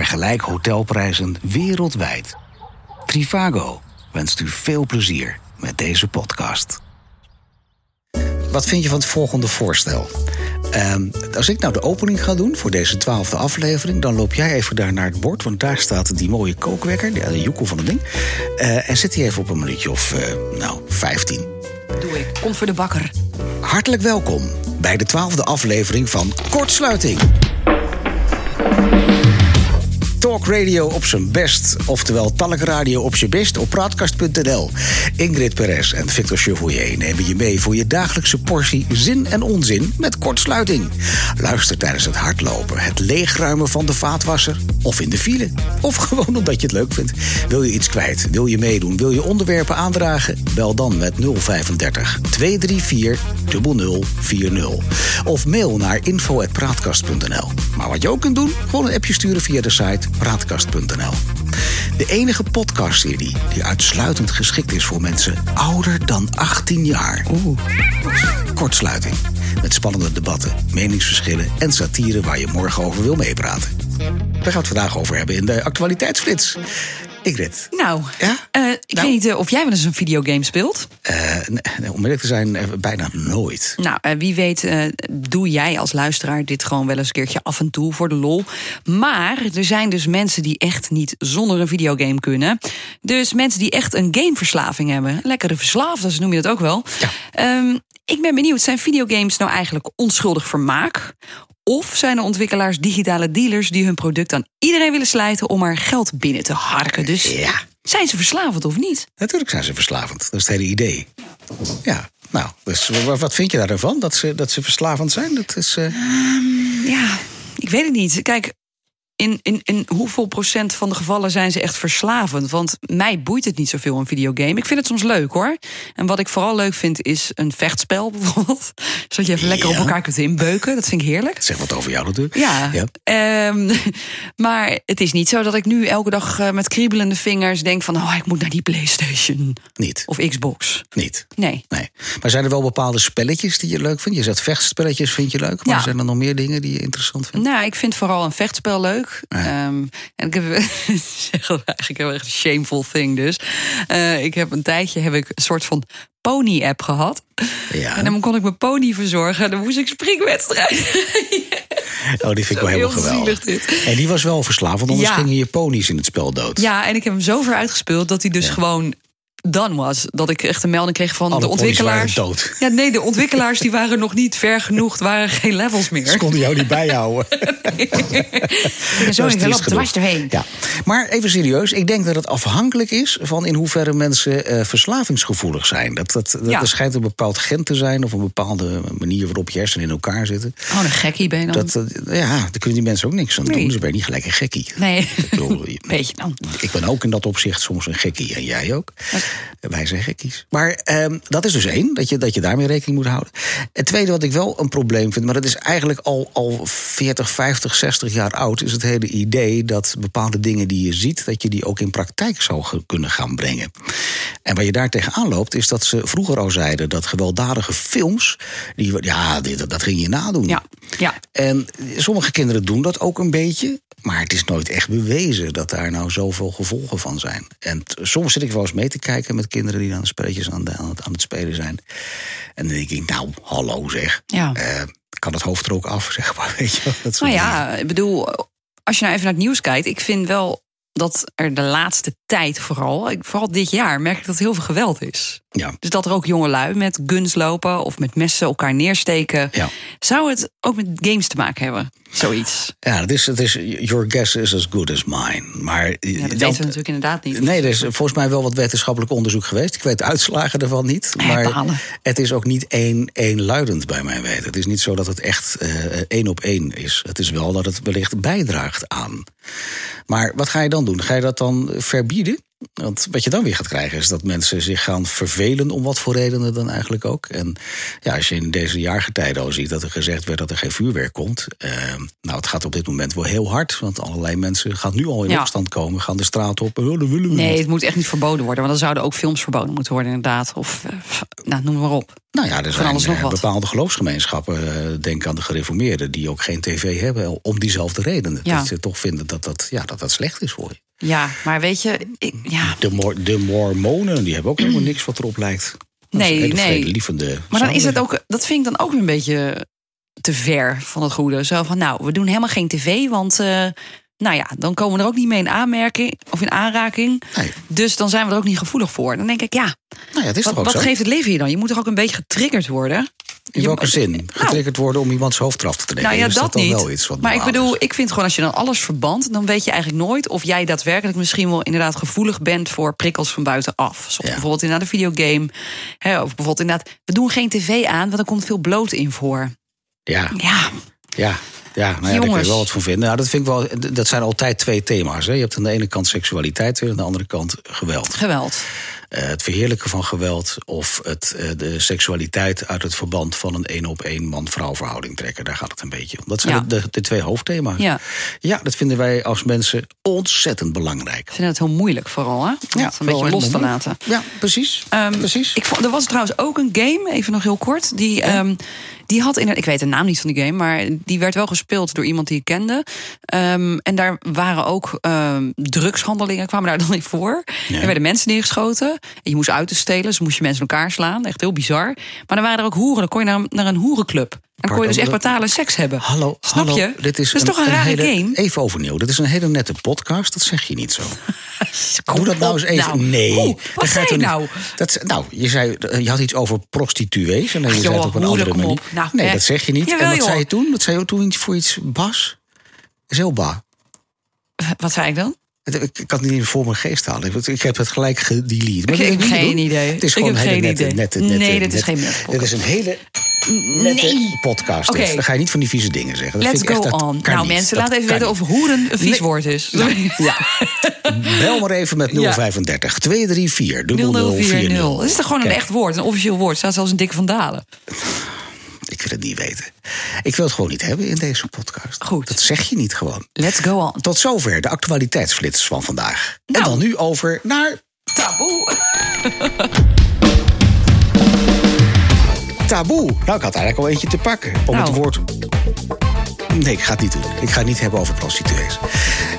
Vergelijk hotelprijzen wereldwijd. Trivago wenst u veel plezier met deze podcast. Wat vind je van het volgende voorstel? Ehm, als ik nou de opening ga doen voor deze twaalfde aflevering, dan loop jij even daar naar het bord, want daar staat die mooie kookwekker, de, joekel van het ding. Eh, en zet die even op een minuutje of, eh, nou, 15. Doe ik. Kom voor de bakker. Hartelijk welkom bij de twaalfde aflevering van Kortsluiting. Talk Radio op zijn best, oftewel Talk Radio op zijn best op praatkast.nl. Ingrid Perez en Victor Chevoyer nemen je mee voor je dagelijkse portie zin en onzin met kortsluiting. Luister tijdens het hardlopen, het leegruimen van de vaatwasser of in de file. Of gewoon omdat je het leuk vindt. Wil je iets kwijt? Wil je meedoen? Wil je onderwerpen aandragen? Bel dan met 035 234 0040. Of mail naar info.praatkast.nl. Maar wat je ook kunt doen, gewoon een appje sturen via de site praatkast.nl. De enige podcastserie die uitsluitend geschikt is voor mensen ouder dan 18 jaar. Oeh. Kortsluiting. Met spannende debatten, meningsverschillen en satire waar je morgen over wil meepraten. Daar gaan we het vandaag over hebben in de actualiteitsflits. Ingrid. Nou, Ja? eh, ik Nou. weet niet eh, of jij wel eens een videogame speelt. Eh, nee, om eerlijk te zijn, bijna nooit. Nou, wie weet doe jij als luisteraar dit gewoon wel eens een keertje af en toe voor de lol. Maar er zijn dus mensen die echt niet zonder een videogame kunnen. Dus mensen die echt een gameverslaving hebben. Lekkere verslaafden, noem je dat ook wel. Ja. Ehm, ik ben benieuwd, zijn videogames nou eigenlijk onschuldig vermaak? Of zijn er ontwikkelaars digitale dealers die hun product aan iedereen willen slijten om er geld binnen te harken? Dus Ja. zijn ze verslavend of niet? Natuurlijk zijn ze verslavend. Dat is het hele idee. Ja, nou, dus wa- wat vind je daarvan? Dat ze, dat ze verslavend zijn? Dat is. eh, Ja, ik weet het niet. Kijk, in, in, in hoeveel procent van de gevallen zijn ze echt verslavend? Want mij boeit het niet zoveel een videogame. Ik vind het soms leuk hoor. En wat ik vooral leuk vind is een vechtspel bijvoorbeeld. Zodat je even lekker op elkaar kunt inbeuken. Dat vind ik heerlijk. zeg wat over jou natuurlijk. Ja, ja. ehm, maar het is niet zo dat ik nu elke dag eh, met kriebelende vingers denk van... oh, ik moet naar die Playstation Niet. of Xbox. Niet. Nee. Nee. Maar zijn er wel bepaalde spelletjes die je leuk vindt? Je zegt vechtspelletjes vind je leuk. Maar Ja. zijn er nog meer dingen die je interessant vindt? Nou, ik vind vooral een vechtspel leuk. Ehm, en ik heb eigenlijk heel erg een shameful thing dus. Eh, ik heb een tijdje heb ik een soort van pony-app gehad. Ja. En dan kon ik mijn pony verzorgen. En dan moest ik springwedstrijden. Oh, die vind ik wel helemaal geweldig. dit. En die was wel verslavend, want anders Ja. gingen je ponies in het spel dood. Ja, en ik heb hem zo ver uitgespeeld dat hij dus gewoon done was. Dat ik echt een melding kreeg van Alle de ontwikkelaars. waren dood. Ja, nee, de ontwikkelaars die waren nog niet ver genoeg. Er waren geen levels Ze meer. konden jou niet bijhouden. Zo, Dat is ik dwars doorheen. Ja. Maar even serieus, ik denk dat het afhankelijk is van in hoeverre mensen eh, verslavingsgevoelig zijn. Dat, dat, dat Ja. Er schijnt een bepaald gen te zijn of een bepaalde manier waarop je hersenen in elkaar zitten. Oh, een gekkie ben je dan. Dat, eh, ja, daar kunnen die mensen ook niks aan Nee. doen. Ze ben je niet gelijk een gekkie. Nee, Ik bedoel, je- beetje dan. ik ben ook in dat opzicht soms een gekkie en jij ook. Wij zijn gekkies. Maar ehm, dat is dus één, dat je, dat je daarmee rekening moet houden. Het tweede wat ik wel een probleem vind, maar dat is eigenlijk al, al 40, 50, 60 jaar oud, is het hele idee dat bepaalde dingen die je ziet, dat je die ook in praktijk zou kunnen gaan brengen. En waar je daar tegenaan loopt, is dat ze vroeger al zeiden dat gewelddadige films, die, ja, dit- dat ging je nadoen. Ja, ja. En sommige kinderen doen dat ook een beetje. Maar het is nooit echt bewezen dat daar nou zoveel gevolgen van zijn. En soms zit ik wel eens mee te kijken met kinderen die dan spelletjes aan, de- aan, het, aan het spelen zijn. En dan denk ik, nou, hallo zeg. Ja. Eh, kan het hoofd er ook af, zeg maar. Weet je, wel, dat Nou dingen. ja, ik bedoel, als je nou even naar het nieuws kijkt, ik vind wel dat er de laatste tijd vooral, vooral dit jaar, merk ik dat er heel veel geweld is. ja. Dus dat er ook jongelui met guns lopen of met messen elkaar neersteken. Ja. Zou het ook met games te maken hebben? Zoiets. Ja, het is, het is, your guess is as good as mine. Maar Ja, dat weten we natuurlijk inderdaad niet. Nee, er is volgens mij wel wat wetenschappelijk onderzoek geweest. Ik weet de uitslagen ervan niet. Eh, Maar het is ook niet één, één bij mijn weten. Het is niet zo dat het echt eh, één op één is. Het is wel dat het wellicht bijdraagt aan. Maar wat ga je dan doen? Ga je dat dan verbieden? Want wat je dan weer gaat krijgen is dat mensen zich gaan vervelen om wat voor redenen dan eigenlijk ook. En ja, als je in deze jaargetijden al ziet dat er gezegd werd dat er geen vuurwerk komt. Eh, nou, het gaat op dit moment wel heel hard. Want allerlei mensen gaan nu al in Ja. opstand komen, gaan de straat op. Oh, dat willen we Nee, niet. het moet echt niet verboden worden. Want dan zouden ook films verboden moeten worden, inderdaad. Of, eh, nou, noem maar op. Nou ja, er zijn eh, bepaalde geloofsgemeenschappen, denk aan de gereformeerden, die ook geen tv hebben om diezelfde redenen. Ja. Dat ze toch vinden dat dat, ja, dat dat slecht is voor je. Ja, maar weet je, ik, ja. De, Mor de Mormonen, die hebben ook helemaal niks wat erop lijkt. Dat Nee, nee. vredelievende Maar dan is het ook, dat vind ik dan ook weer een beetje te ver van het goede. Zo van, nou, we doen helemaal geen tv, want eh, nou ja, dan komen we er ook niet mee in aanmerking of in aanraking. Nee. Dus dan zijn we er ook niet gevoelig voor. Dan denk ik, ja, Nou ja, het is wat, toch ook wat zo? geeft het leven je dan? Je moet toch ook een beetje getriggerd worden? In Je- welke zin? Getriggerd worden om iemands hoofd eraf te trekken. Nou ja, is dat, dan niet. wel iets wat maar ik bedoel, is? ik vind gewoon als je dan alles verband, dan weet je eigenlijk nooit of jij daadwerkelijk misschien wel inderdaad gevoelig bent voor prikkels van buitenaf. Zoals Ja. bijvoorbeeld inderdaad een videogame. Hè, of bijvoorbeeld inderdaad, we doen geen tv aan, want er komt veel bloot in voor. Ja, Ja, ja. Ja, nou ja, daar kun je wel wat van vinden. Nou, dat, vind ik wel, dat zijn altijd twee thema's. Hè. Je hebt aan de ene kant seksualiteit en aan de andere kant geweld. geweld. Eh, het verheerlijken van geweld of het, eh, de seksualiteit uit het verband van een één op één man-vrouw verhouding trekken. Daar gaat het een beetje om. Dat zijn Ja. de, de, twee hoofdthema's. Ja. ja, dat vinden wij als mensen ontzettend belangrijk. Ik vind het heel moeilijk vooral, hè? Om het een beetje los te laten. Ja, precies. Ehm, precies. Ik vond, er was trouwens ook een game, even nog heel kort. Die, ehm, die had in ik weet de naam niet van die game, maar die werd wel gespeeld door iemand die ik kende. Ehm, en daar waren ook drugshandelingen, kwamen daar dan in voor. Er werden mensen neergeschoten. En je moest uit te stelen, dus moest je mensen elkaar slaan. Echt heel bizar. Maar dan waren er ook hoeren. Dan kon je naar, naar een hoerenclub. En dan kon je dus echt betalen seks hebben. Hallo, Snap hallo. je? Dit is dat is toch een, rare hele, game? Even overnieuw. Dit is een hele nette podcast. Dat zeg je niet zo. Doe dat nou eens even. nou. Nee. Oeh, wat zei je nou? Dat, nou, je, zei, je had iets over prostituees. En dan je Ach, zei het joh, op een andere manier. op. Nou, nee, dat zeg je niet. Jawel, en wat joh. zei je toen? Wat zei je toen voor iets bas? Zelba. Wat zei ik dan? Ik, ik kan het niet voor mijn geest halen. Ik, ik heb het gelijk gedelete. Ik dat heb geen idee. Het is Ik gewoon een hele nette, idee. nette, Nee, nette- dit is nette- geen nette Dit is een hele nette Nee. podcast. Oké. dit. Dan ga je niet van die vieze dingen zeggen. Dat Let's vind ik go echt, dat on. Nou niet. mensen, Dat laat even weten niet. of hoeren een vies Nee. woord is. Ja. Bel maar even met 035 234 0040. 0040. Dat is toch gewoon een echt woord, een officieel woord. Staat zelfs een dikke vandalen. Ik het niet weten. Ik wil het gewoon niet hebben in deze podcast. Goed. Dat zeg je niet gewoon. Let's go on. Tot zover de actualiteitsflits van vandaag. En Nou. dan nu over naar Taboe. taboe. Nou, ik had eigenlijk al eentje te pakken. Om Nou. het woord... Nee, ik ga het niet doen. Ik ga het niet hebben over prostituees.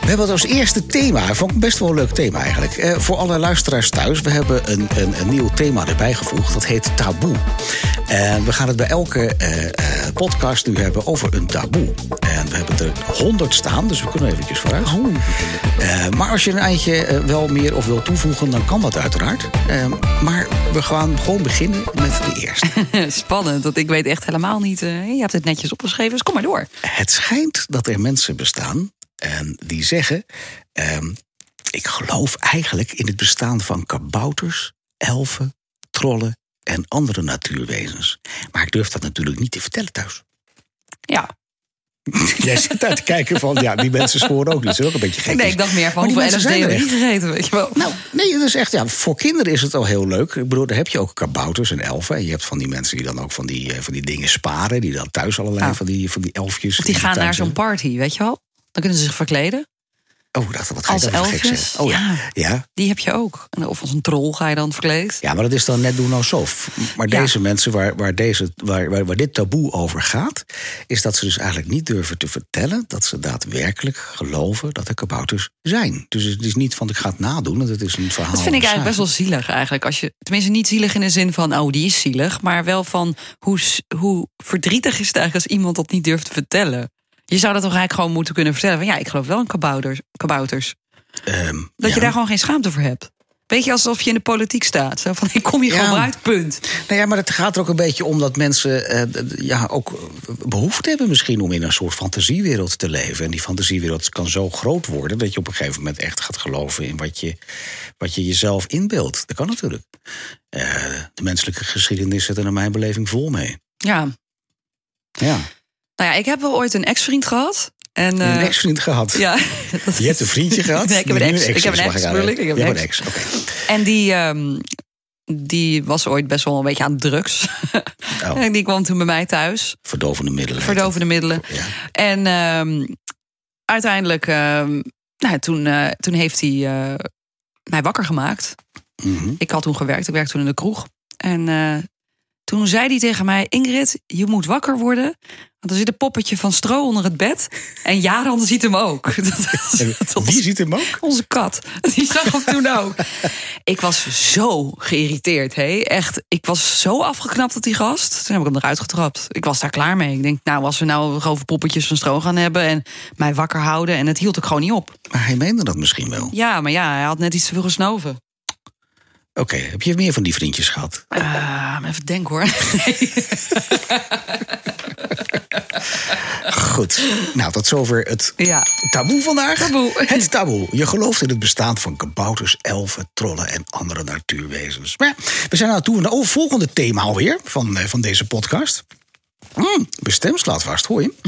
We hebben het als eerste thema, vond ik best wel een leuk thema eigenlijk. Eh, voor alle luisteraars thuis, we hebben een, een, een nieuw thema erbij gevoegd. Dat heet taboe. En we gaan het bij elke eh, eh, podcast nu hebben over een taboe. En we hebben er honderd staan, dus we kunnen eventjes vooruit. Eh, maar als je een eindje wel meer of wil toevoegen, dan kan dat uiteraard. Maar we gaan gewoon beginnen met de eerste. Spannend, want ik weet echt helemaal niet. je hebt het netjes opgeschreven, dus kom maar door. Het schijnt dat er mensen bestaan en die zeggen: ehm, Ik geloof eigenlijk in het bestaan van kabouters, elfen, trollen en andere natuurwezens. Maar ik durf dat natuurlijk niet te vertellen thuis. Ja. Jij zit daar te kijken van, ja, die mensen scoren ook niet. Ze zijn ook een beetje gek. Nee, ik dacht meer van die hoeveel LSD hebben niet gegeten, weet je wel. Nou, nee, dat is echt, ja, voor kinderen is het al heel leuk. Ik bedoel, daar heb je ook kabouters en elfen. En je hebt van die mensen die dan ook van die, eh, van die dingen sparen. Die dan thuis allerlei Ja. van, die, van die elfjes. Of die gaan naar zo'n party, weet je wel. Dan kunnen ze zich verkleden. Oh, ik dacht, wat ga je Als dan? Oh ja. ja. Die heb je ook. Of als een troll ga je dan verkleed. Ja, maar dat is dan net doen alsof. Maar Ja. deze mensen waar, waar, deze, waar, waar, waar dit taboe over gaat... is dat ze dus eigenlijk niet durven te vertellen... dat ze daadwerkelijk geloven dat er kabouters zijn. Dus het is niet van ik ga het nadoen, want het is een verhaal. Dat vind ik eigenlijk best wel zielig eigenlijk. Als je, tenminste niet zielig in de zin van, oh die is zielig. Maar wel van, hoe, hoe verdrietig is het eigenlijk als iemand dat niet durft te vertellen. Je zou dat toch eigenlijk gewoon moeten kunnen vertellen. Van ja, ik geloof wel in kabouters. kabouters. Ehm, Dat ja. je daar gewoon geen schaamte voor hebt. Weet je, alsof je in de politiek staat. Zo van, ik kom hier Ja. gewoon uit, punt. Nou ja, maar het gaat er ook een beetje om dat mensen eh, ja, ook eh, behoefte hebben misschien om in een soort fantasiewereld te leven. En die fantasiewereld kan zo groot worden dat je op een gegeven moment echt gaat geloven in wat je, wat je jezelf inbeeldt. Dat kan natuurlijk. Eh, de menselijke geschiedenis zit er naar mijn beleving vol mee. Ja, Ja. Nou ja, ik heb wel ooit een ex-vriend gehad. En, een eh, ex-vriend gehad. Ja, dat Je hebt een vriendje gehad. Nee, ik heb een ex. Ik heb een ex, bedoel ik. Ik heb een ex. oké. En die, ehm, die was ooit best wel een beetje aan drugs. Oh. en die kwam toen bij mij thuis. Verdovende middelen. Verdovende middelen. Ja. En ehm, uiteindelijk, ehm, nou, toen, eh, toen heeft hij eh, mij wakker gemaakt. Mhm. Ik had toen gewerkt, ik werkte toen in de kroeg. En toen zei hij tegen mij: Ingrid, je moet wakker worden. Want er zit een poppetje van stro onder het bed. En Jaran ziet hem ook. Wie ziet hem ook? onze kat. Die zag hem toen ook. Ik was zo geïrriteerd, hé. Echt, ik was zo afgeknapt op die gast. Toen heb ik hem eruit getrapt. Ik was daar klaar mee. Ik denk, nou, als we nou over poppetjes van stro gaan hebben... en mij wakker houden, en het hield ik gewoon niet op. Maar hij meende dat misschien wel. Ja, maar ja, hij had net iets te veel gesnoven. Oké, heb je meer van die vriendjes gehad? Ah, even denken hoor. Goed. Nou, tot zover het Ja. taboe vandaag. Taboe. Het taboe. Je gelooft in het bestaan van kabouters, elfen, trollen en andere natuurwezens. Maar ja, we zijn aan toe aan het volgende thema alweer van, eh, van deze podcast. Hmm, mijn stem slaat vast, hoor je?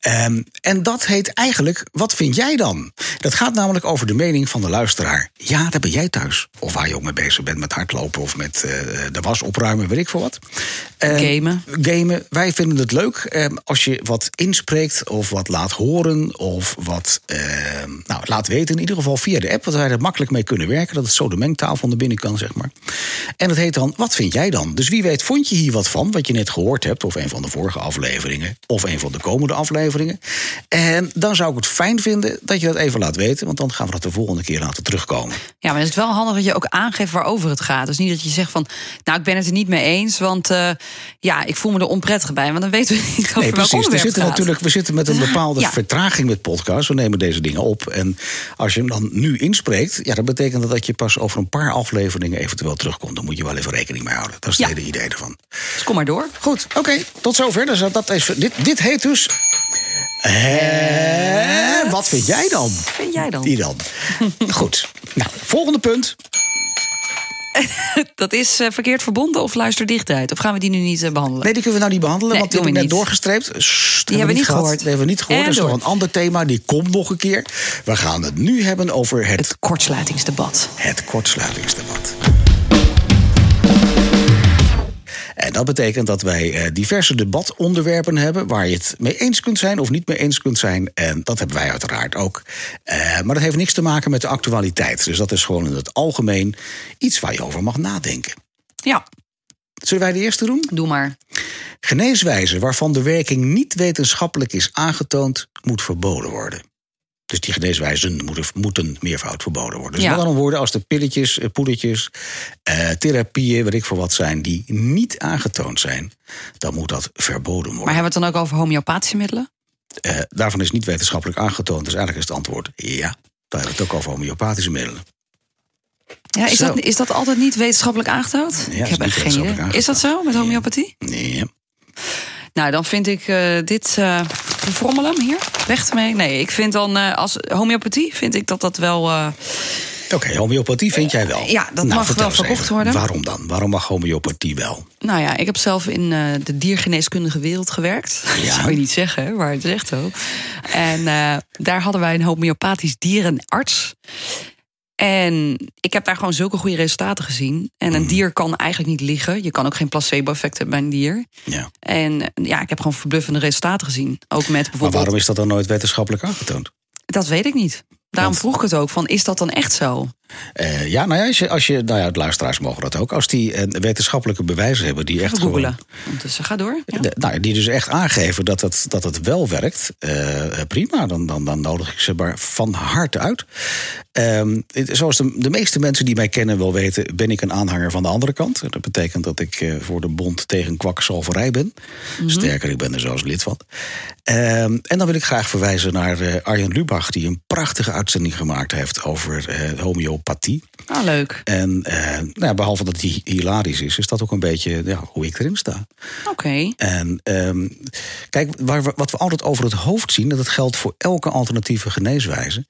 Ehm, en dat heet eigenlijk, wat vind jij dan? Dat gaat namelijk over de mening van de luisteraar. Ja, daar ben jij thuis. Of waar je ook mee bezig bent met hardlopen of met eh, de was opruimen, weet ik veel wat. Ehm, Gamen. Gamen. Wij vinden het leuk ehm, als je wat inspreekt of wat laat horen of wat nou, laat weten. In ieder geval via de app, want wij er makkelijk mee kunnen werken. Dat het zo de mengtafel naar binnen kan, zeg maar. En het heet dan, wat vind jij dan? Dus wie weet, vond je hier wat van, wat je net gehoord hebt, of een van de vorige afleveringen, of een van de komende afleveringen. En dan zou ik het fijn vinden dat je dat even laat weten, want dan gaan we dat de volgende keer laten terugkomen. Ja, maar het is wel handig dat je ook aangeeft waarover het gaat. Dus niet dat je zegt van, nou, ik ben het er niet mee eens... want eh, ja, ik voel me er onprettig bij. Want dan weten we niet over Nee, welk precies. We onderwerp zitten, het gaat. natuurlijk, we zitten met een bepaalde Ja. vertraging met podcasts. We nemen deze dingen op. En als je hem dan nu inspreekt, ja, dan betekent dat dat je pas over een paar afleveringen eventueel terugkomt. Dan moet je wel even rekening mee houden. Dat is het Ja. hele idee ervan. Dus kom maar door. Goed, oké, tot zover. Dus dat is, dit, dit heet dus. Eh, wat vind jij dan? Vind jij dan? Die dan. Goed. Nou, volgende punt. Dat is eh, verkeerd verbonden of luisterdichtheid? Of gaan we die nu niet eh, behandelen? Nee, die kunnen we nou niet behandelen, Nee, want die doen heb ik we net niet. doorgestreept. Sst, Die hebben we niet gehoord. Die hebben we niet gehoord. Dat is nog een ander thema. Die komt nog een keer. We gaan het nu hebben over het, Het kortsluitingsdebat. het kortsluitingsdebat. En dat betekent dat wij eh, diverse debatonderwerpen hebben waar je het mee eens kunt zijn of niet mee eens kunt zijn. En dat hebben wij uiteraard ook. Eh, maar dat heeft niks te maken met de actualiteit. Dus dat is gewoon in het algemeen iets waar je over mag nadenken. Ja, Zullen wij de eerste doen? doe maar. Geneeswijzen waarvan de werking niet wetenschappelijk is aangetoond, moet verboden worden. Dus die geneeswijzen moeten, moeten meervoud verboden worden. Dus Ja. met andere woorden, als er pilletjes, eh, poedertjes, eh, therapieën, weet ik voor wat zijn, die niet aangetoond zijn, dan moet dat verboden worden. Maar hebben we het dan ook over homeopathische middelen? Eh, daarvan is niet wetenschappelijk aangetoond. Dus eigenlijk is het antwoord ja. Dan hebben we het ook over homeopathische middelen. Ja, is, Zo. dat, is dat altijd niet wetenschappelijk aangetoond? is ik heb echt geen idee. wetenschappelijk Is dat zo met homeopathie? Nee. Nou, dan vind ik eh, dit. eh verfrommelen hem hier. Weg ermee. Nee, ik vind dan eh, als homeopathie vind ik dat dat wel. eh, Oké, homeopathie vind jij wel. Ja, dat mag Nou, vertel wel verkocht even, worden. Waarom dan? Waarom mag homeopathie wel? nou ja, ik heb zelf in eh, de diergeneeskundige wereld gewerkt. Ja. Dat zou je niet zeggen, maar het is echt zo. En eh, daar hadden wij een homeopathisch dierenarts. En ik heb daar gewoon zulke goede resultaten gezien. En Mhm. een dier kan eigenlijk niet liegen. Je kan ook geen placebo-effect hebben bij een dier. Ja. En ja, ik heb gewoon verbluffende resultaten gezien. Ook met Maar bijvoorbeeld. waarom is dat dan nooit wetenschappelijk aangetoond? Dat weet ik niet. Daarom vroeg ik het ook van, is dat dan echt zo? Eh, ja, nou ja, als je, als je, nou ja, de luisteraars mogen dat ook. Als die eh, wetenschappelijke bewijzen hebben die echt Even gewoon... googelen. Ondertussen, ga door. Ja. De- nou, die dus echt aangeven dat het, dat het wel werkt, eh, prima. Dan, dan, dan nodig ik ze maar van harte uit. Ehm, het- zoals de, de meeste mensen die mij kennen wel weten, ben ik een aanhanger van de andere kant. Dat betekent dat ik eh, voor de bond tegen kwakzalverij ben. Sterker, ik ben er zelfs lid van. Ehm, en dan wil ik graag verwijzen naar eh, Arjen Lubach, die een prachtige uitzending gemaakt heeft over eh, homeopathie. Ah, leuk. En nou ja, behalve dat hij hilarisch is, is dat ook een beetje ja, hoe ik erin sta. Oké. En ehm, kijk, waar we, wat we altijd over het hoofd zien, en dat geldt voor elke alternatieve geneeswijze,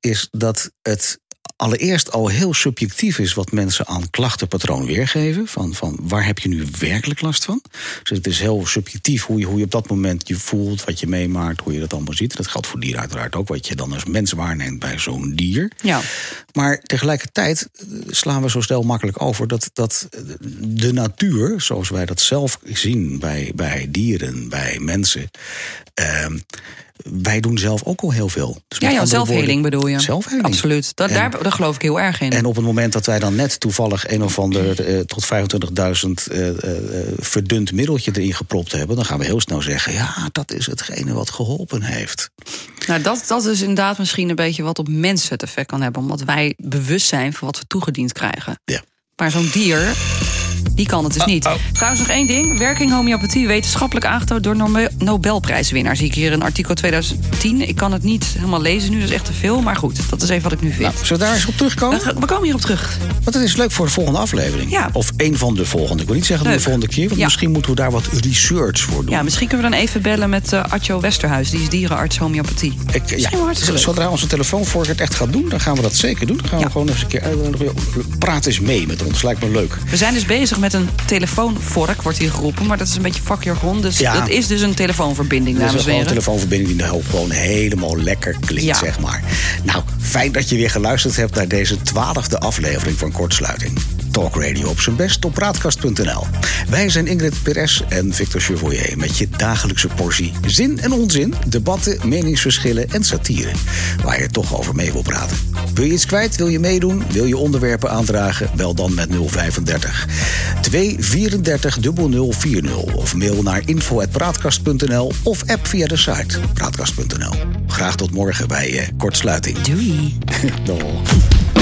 is dat het allereerst al heel subjectief is wat mensen aan klachtenpatroon weergeven. Van, van waar heb je nu werkelijk last van? Dus het is heel subjectief hoe je, hoe je op dat moment je voelt, wat je meemaakt, hoe je dat allemaal ziet. Dat geldt voor dieren uiteraard ook, wat je dan als mens waarneemt bij zo'n dier. Ja. Maar tegelijkertijd eh, slaan we zo snel makkelijk over dat, dat de natuur, zoals wij dat zelf zien bij, bij dieren, bij mensen. Ehm, wij doen zelf ook al heel veel. Dus ja, ja zelfheling bedoel je. Zelfheling. Absoluut. Dat, daar, daar geloof ik heel erg in. En op het moment dat wij dan net toevallig een of ander eh, tot 25.000 uh, uh, verdund middeltje erin gepropt hebben, dan gaan we heel snel zeggen: ja, dat is hetgene wat geholpen heeft. Nou, dat, dat is inderdaad misschien een beetje wat op mensen het effect kan hebben, omdat wij bewust zijn van wat we toegediend krijgen. Ja. Maar zo'n dier die kan het dus niet. Oh, oh. Trouwens, nog één ding. Werking homeopathie wetenschappelijk aangetoond door Nobelprijswinnaar. Zie ik hier een artikel 2010. Ik kan het niet helemaal lezen nu, dat is echt te veel. Maar goed, dat is even wat ik nu vind. Nou, zullen we daar eens op terugkomen? We komen hierop terug. Want het is leuk voor de volgende aflevering. Ja. Of één van de volgende. Ik wil niet zeggen de volgende keer. Want misschien moeten we daar wat research voor doen. Ja, misschien kunnen we dan even bellen met uh, Artjo Westerhuis. Die is dierenarts homeopathie. Ik, ja, zodra onze telefoon voor het echt gaat doen, dan gaan we dat zeker doen. Dan gaan we gewoon eens een keer... Uh, praat eens mee met ons. Lijkt me leuk. We zijn dus bezig met een telefoon telefoonvork, wordt hier geroepen. Maar dat is een beetje vakjargon. Dus ja. dat is dus een telefoonverbinding, dames en heren. een telefoonverbinding die nou gewoon helemaal lekker klinkt, zeg maar. Nou, fijn dat je weer geluisterd hebt naar deze twaalfde aflevering van Kortsluiting. Talk Radio op zijn best op raadkast.nl. Wij zijn Ingrid Perez en Victor Chevoyer met je dagelijkse portie zin en onzin, debatten, meningsverschillen en satire. Waar je toch over mee wil praten. Wil je iets kwijt? Wil je meedoen? Wil je onderwerpen aandragen? Bel dan met 035 234 0040 of mail naar info.praatkast.nl of app via de site praatkast.nl. Graag tot morgen bij uh, Kortsluiting. Doei. Doei.